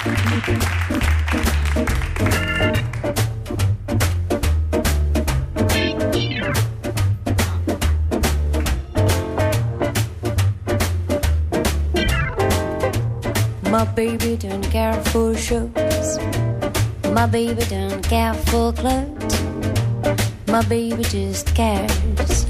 My baby don't care for shows. My baby don't care for clothes. My baby just cares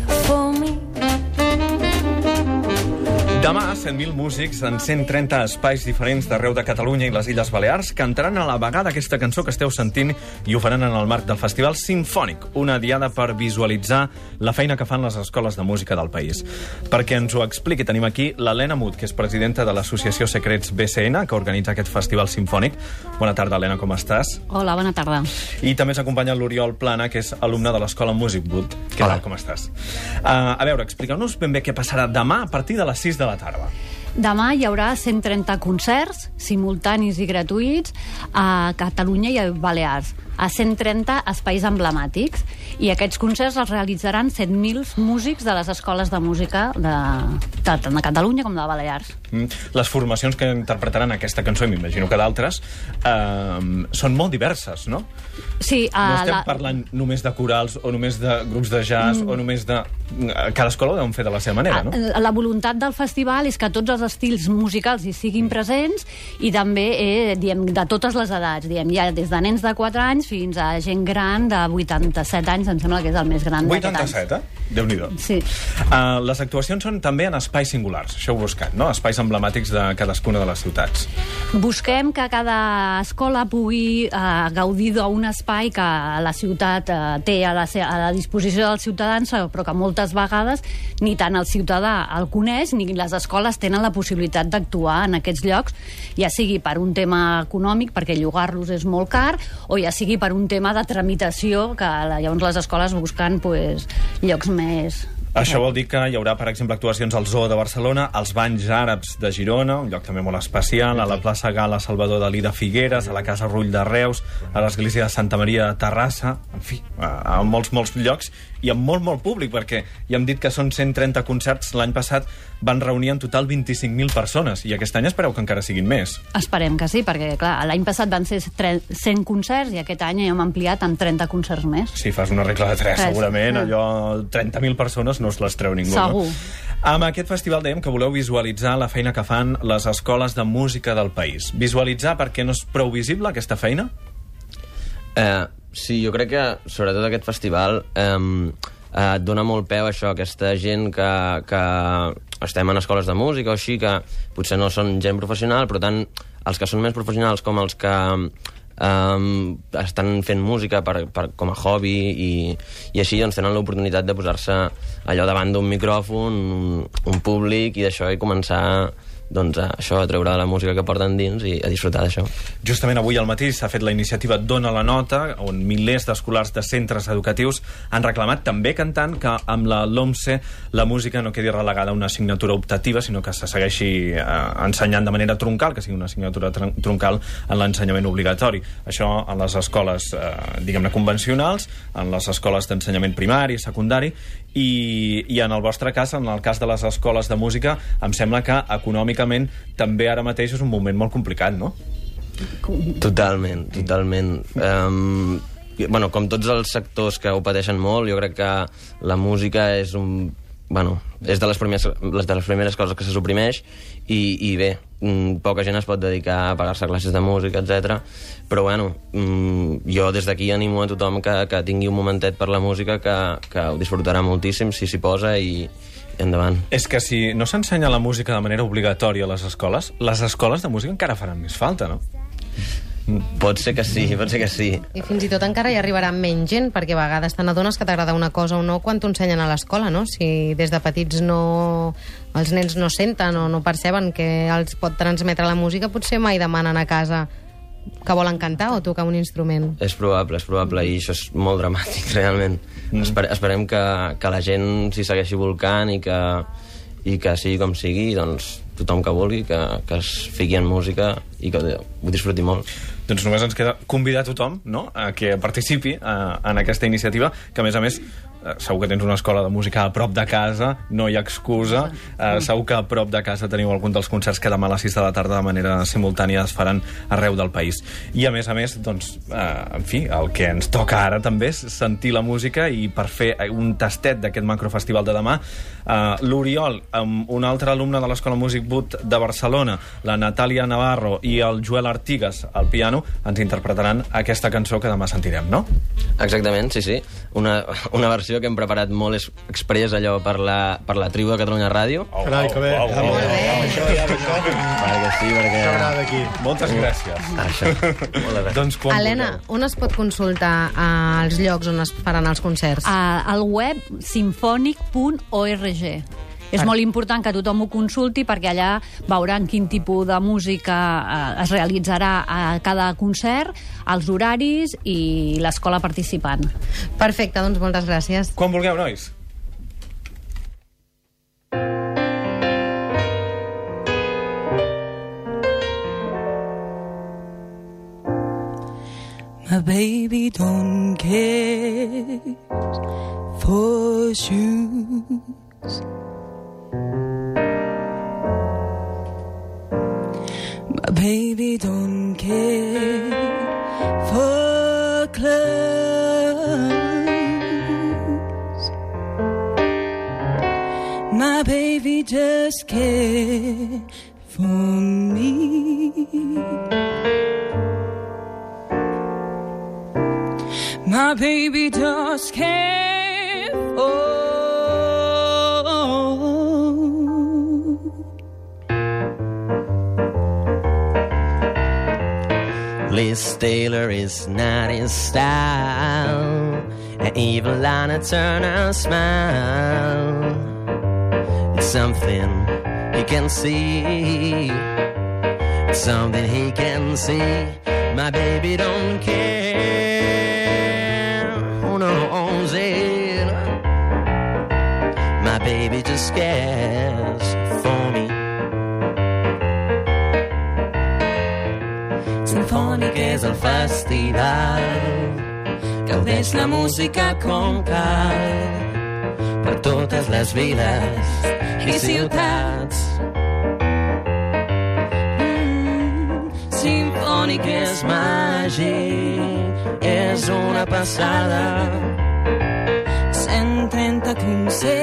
Demà, 100.000 músics en 130 espais diferents d'arreu de Catalunya i les Illes Balears cantaran a la vegada aquesta cançó que esteu sentint i ho faran en el marc del Festival Sinfònic, una diada per visualitzar la feina que fan les escoles de música del país. Perquè ens ho expliqui, tenim aquí l'Helena Mut, que és presidenta de l'associació Secrets BCN, que organitza aquest Festival Sinfònic. Bona tarda, Helena, com estàs? Hola, bona tarda. I també s'acompanya l'Oriol Plana, que és alumne de l'Escola Music Boot. Què Hola. tal, com estàs? Uh, a veure, expliqueu-nos ben bé què passarà demà a partir de les 6 de la tarda. Demà hi haurà 130 concerts simultanis i gratuïts a Catalunya i a Balears, a 130 espais emblemàtics. I aquests concerts els realitzaran 7.000 músics de les escoles de música de, de, tant de Catalunya com de Balears. Mm. Les formacions que interpretaran aquesta cançó, i m'imagino que d'altres, uh, són molt diverses, no? Sí, No a estem la, parlant només de corals o només de grups de jazz mm. o només de... Cada escola ho deuen fer de la seva manera, no? a- La voluntat del festival és que tots els estils musicals hi siguin presents i també eh, diem, de totes les edats. Diem, ja des de nens de 4 anys fins a gent gran de 87 anys, em sembla que és el més gran d'aquest any. 87, eh? Déu-n'hi-do. Sí. Uh, les actuacions són també en espais singulars, això heu buscat, no? Espais emblemàtics de cadascuna de les ciutats. Busquem que cada escola pugui eh, gaudir d'un espai que la ciutat eh, té a la, a la disposició dels ciutadans, però que moltes vegades ni tant el ciutadà el coneix ni les escoles tenen la possibilitat d'actuar en aquests llocs, ja sigui per un tema econòmic, perquè llogar-los és molt car, o ja sigui per un tema de tramitació, que la- llavors les escoles busquen pues, llocs més... Això vol dir que hi haurà, per exemple, actuacions al Zoo de Barcelona, als Banys Àrabs de Girona, un lloc també molt especial, a la plaça Gala Salvador Dalí de Figueres, a la Casa Rull de Reus, a l'església de Santa Maria de Terrassa, en fi, a molts, molts llocs, i amb molt, molt públic, perquè ja hem dit que són 130 concerts, l'any passat van reunir en total 25.000 persones, i aquest any espereu que encara siguin més. Esperem que sí, perquè clar, l'any passat van ser tre- 100 concerts i aquest any hem ampliat amb 30 concerts més. Si fas una regla de 3, Tres, segurament, eh. allò 30.000 persones no es les treu ningú. Segur. No? Amb aquest festival dèiem que voleu visualitzar la feina que fan les escoles de música del país. Visualitzar perquè no és prou visible aquesta feina? Eh, sí, jo crec que, sobretot aquest festival, eh, eh, et dona molt peu això, aquesta gent que, que estem en escoles de música o així, que potser no són gent professional, però tant els que són més professionals com els que um, estan fent música per, per, com a hobby i, i així doncs, tenen l'oportunitat de posar-se allò davant d'un micròfon, un, un públic i d'això i començar doncs, a, això, a treure la música que porten dins i a disfrutar d'això. Justament avui al matí s'ha fet la iniciativa Dona la Nota, on milers d'escolars de centres educatius han reclamat, també cantant, que amb la LOMSE la música no quedi relegada a una assignatura optativa, sinó que se segueixi eh, ensenyant de manera troncal, que sigui una assignatura tron- troncal en l'ensenyament obligatori. Això en les escoles, eh, diguem-ne, convencionals, en les escoles d'ensenyament primari, secundari, i, i en el vostre cas, en el cas de les escoles de música, em sembla que econòmicament també ara mateix és un moment molt complicat, no? Totalment, totalment. Um, bueno, com tots els sectors que ho pateixen molt, jo crec que la música és un... Bueno, és de les primeres, les de les primeres coses que se suprimeix i, i bé, mm, poca gent es pot dedicar a pagar-se classes de música, etc. Però bueno, mm, jo des d'aquí animo a tothom que, que tingui un momentet per la música que, que ho disfrutarà moltíssim si s'hi posa i, i endavant. És que si no s'ensenya la música de manera obligatòria a les escoles, les escoles de música encara faran més falta, no? Pot ser que sí, pot ser que sí. I fins i tot encara hi arribarà menys gent, perquè a vegades te n'adones que t'agrada una cosa o no quan t'ho ensenyen a l'escola, no? Si des de petits no... els nens no senten o no perceben que els pot transmetre la música, potser mai demanen a casa que volen cantar o tocar un instrument. És probable, és probable, i això és molt dramàtic, realment. Mm. Esper esperem que, que la gent s'hi segueixi volcant i que, i que sigui com sigui, doncs tothom que vulgui, que, que es fiqui en música i que ho disfruti molt. Doncs només ens queda convidar tothom no? a que participi eh, en aquesta iniciativa, que a més a més segur que tens una escola de música a prop de casa, no hi ha excusa. Eh, segur que a prop de casa teniu algun dels concerts que demà a les 6 de la tarda de manera simultània es faran arreu del país. I a més a més, doncs, eh, en fi, el que ens toca ara també és sentir la música i per fer un tastet d'aquest macrofestival de demà, eh, l'Oriol, amb un altre alumne de l'Escola Músic Boot de Barcelona, la Natàlia Navarro i el Joel Artigas al piano, ens interpretaran aquesta cançó que demà sentirem, no? Exactament, sí, sí. Una, una versió que hem preparat molt es- express allò per la, per la tribu de Catalunya Ràdio. Oh, Carai, que bé. oh, oh, Molt oh, bé. oh, Això, ja, això. Perquè sí, perquè... M'agrada aquí. Moltes gràcies. Ah, Això. Molt. Doncs quan Helena, on es pot consultar eh, els llocs on es faran els concerts? A, al web sinfònic.org. És molt important que tothom ho consulti perquè allà veuran quin tipus de música eh, es realitzarà a cada concert, els horaris i l'escola participant. Perfecte, doncs moltes gràcies. Quan vulgueu, nois. My baby don't care for shoes. Baby don't care for clothes. My baby just cares for me. My baby does care Liz Taylor is not his style. And even Lana Turner smile. It's something he can see. It's something he can see. My baby don't care who knows it. My baby just cares és el festival Gaudeix la música com cal Per totes les viles i ciutats mm, Sinfònic és màgic És una passada 130 concerts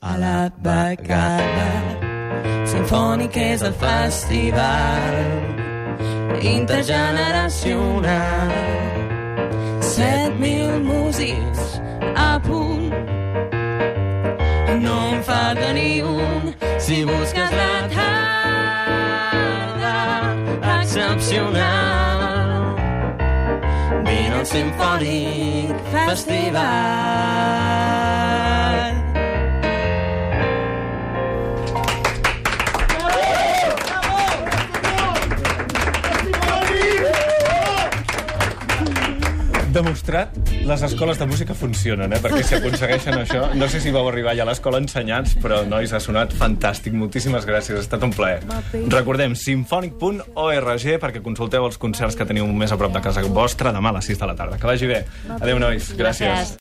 a la vegada. Sinfònic és el festival intergeneracional. 7.000 músics a punt. No en falta ni un si busques la tarda excepcional. Vine al Sinfònic Festival. Demostrat, les escoles de música funcionen, eh? perquè si aconsegueixen això... No sé si vau arribar ja a l'escola ensenyats, però, nois, ha sonat fantàstic. Moltíssimes gràcies, ha estat un plaer. Recordem, sinfònic.org perquè consulteu els concerts que teniu més a prop de casa vostra demà a les 6 de la tarda. Que vagi bé. Adéu, nois. Gràcies. Gràcies.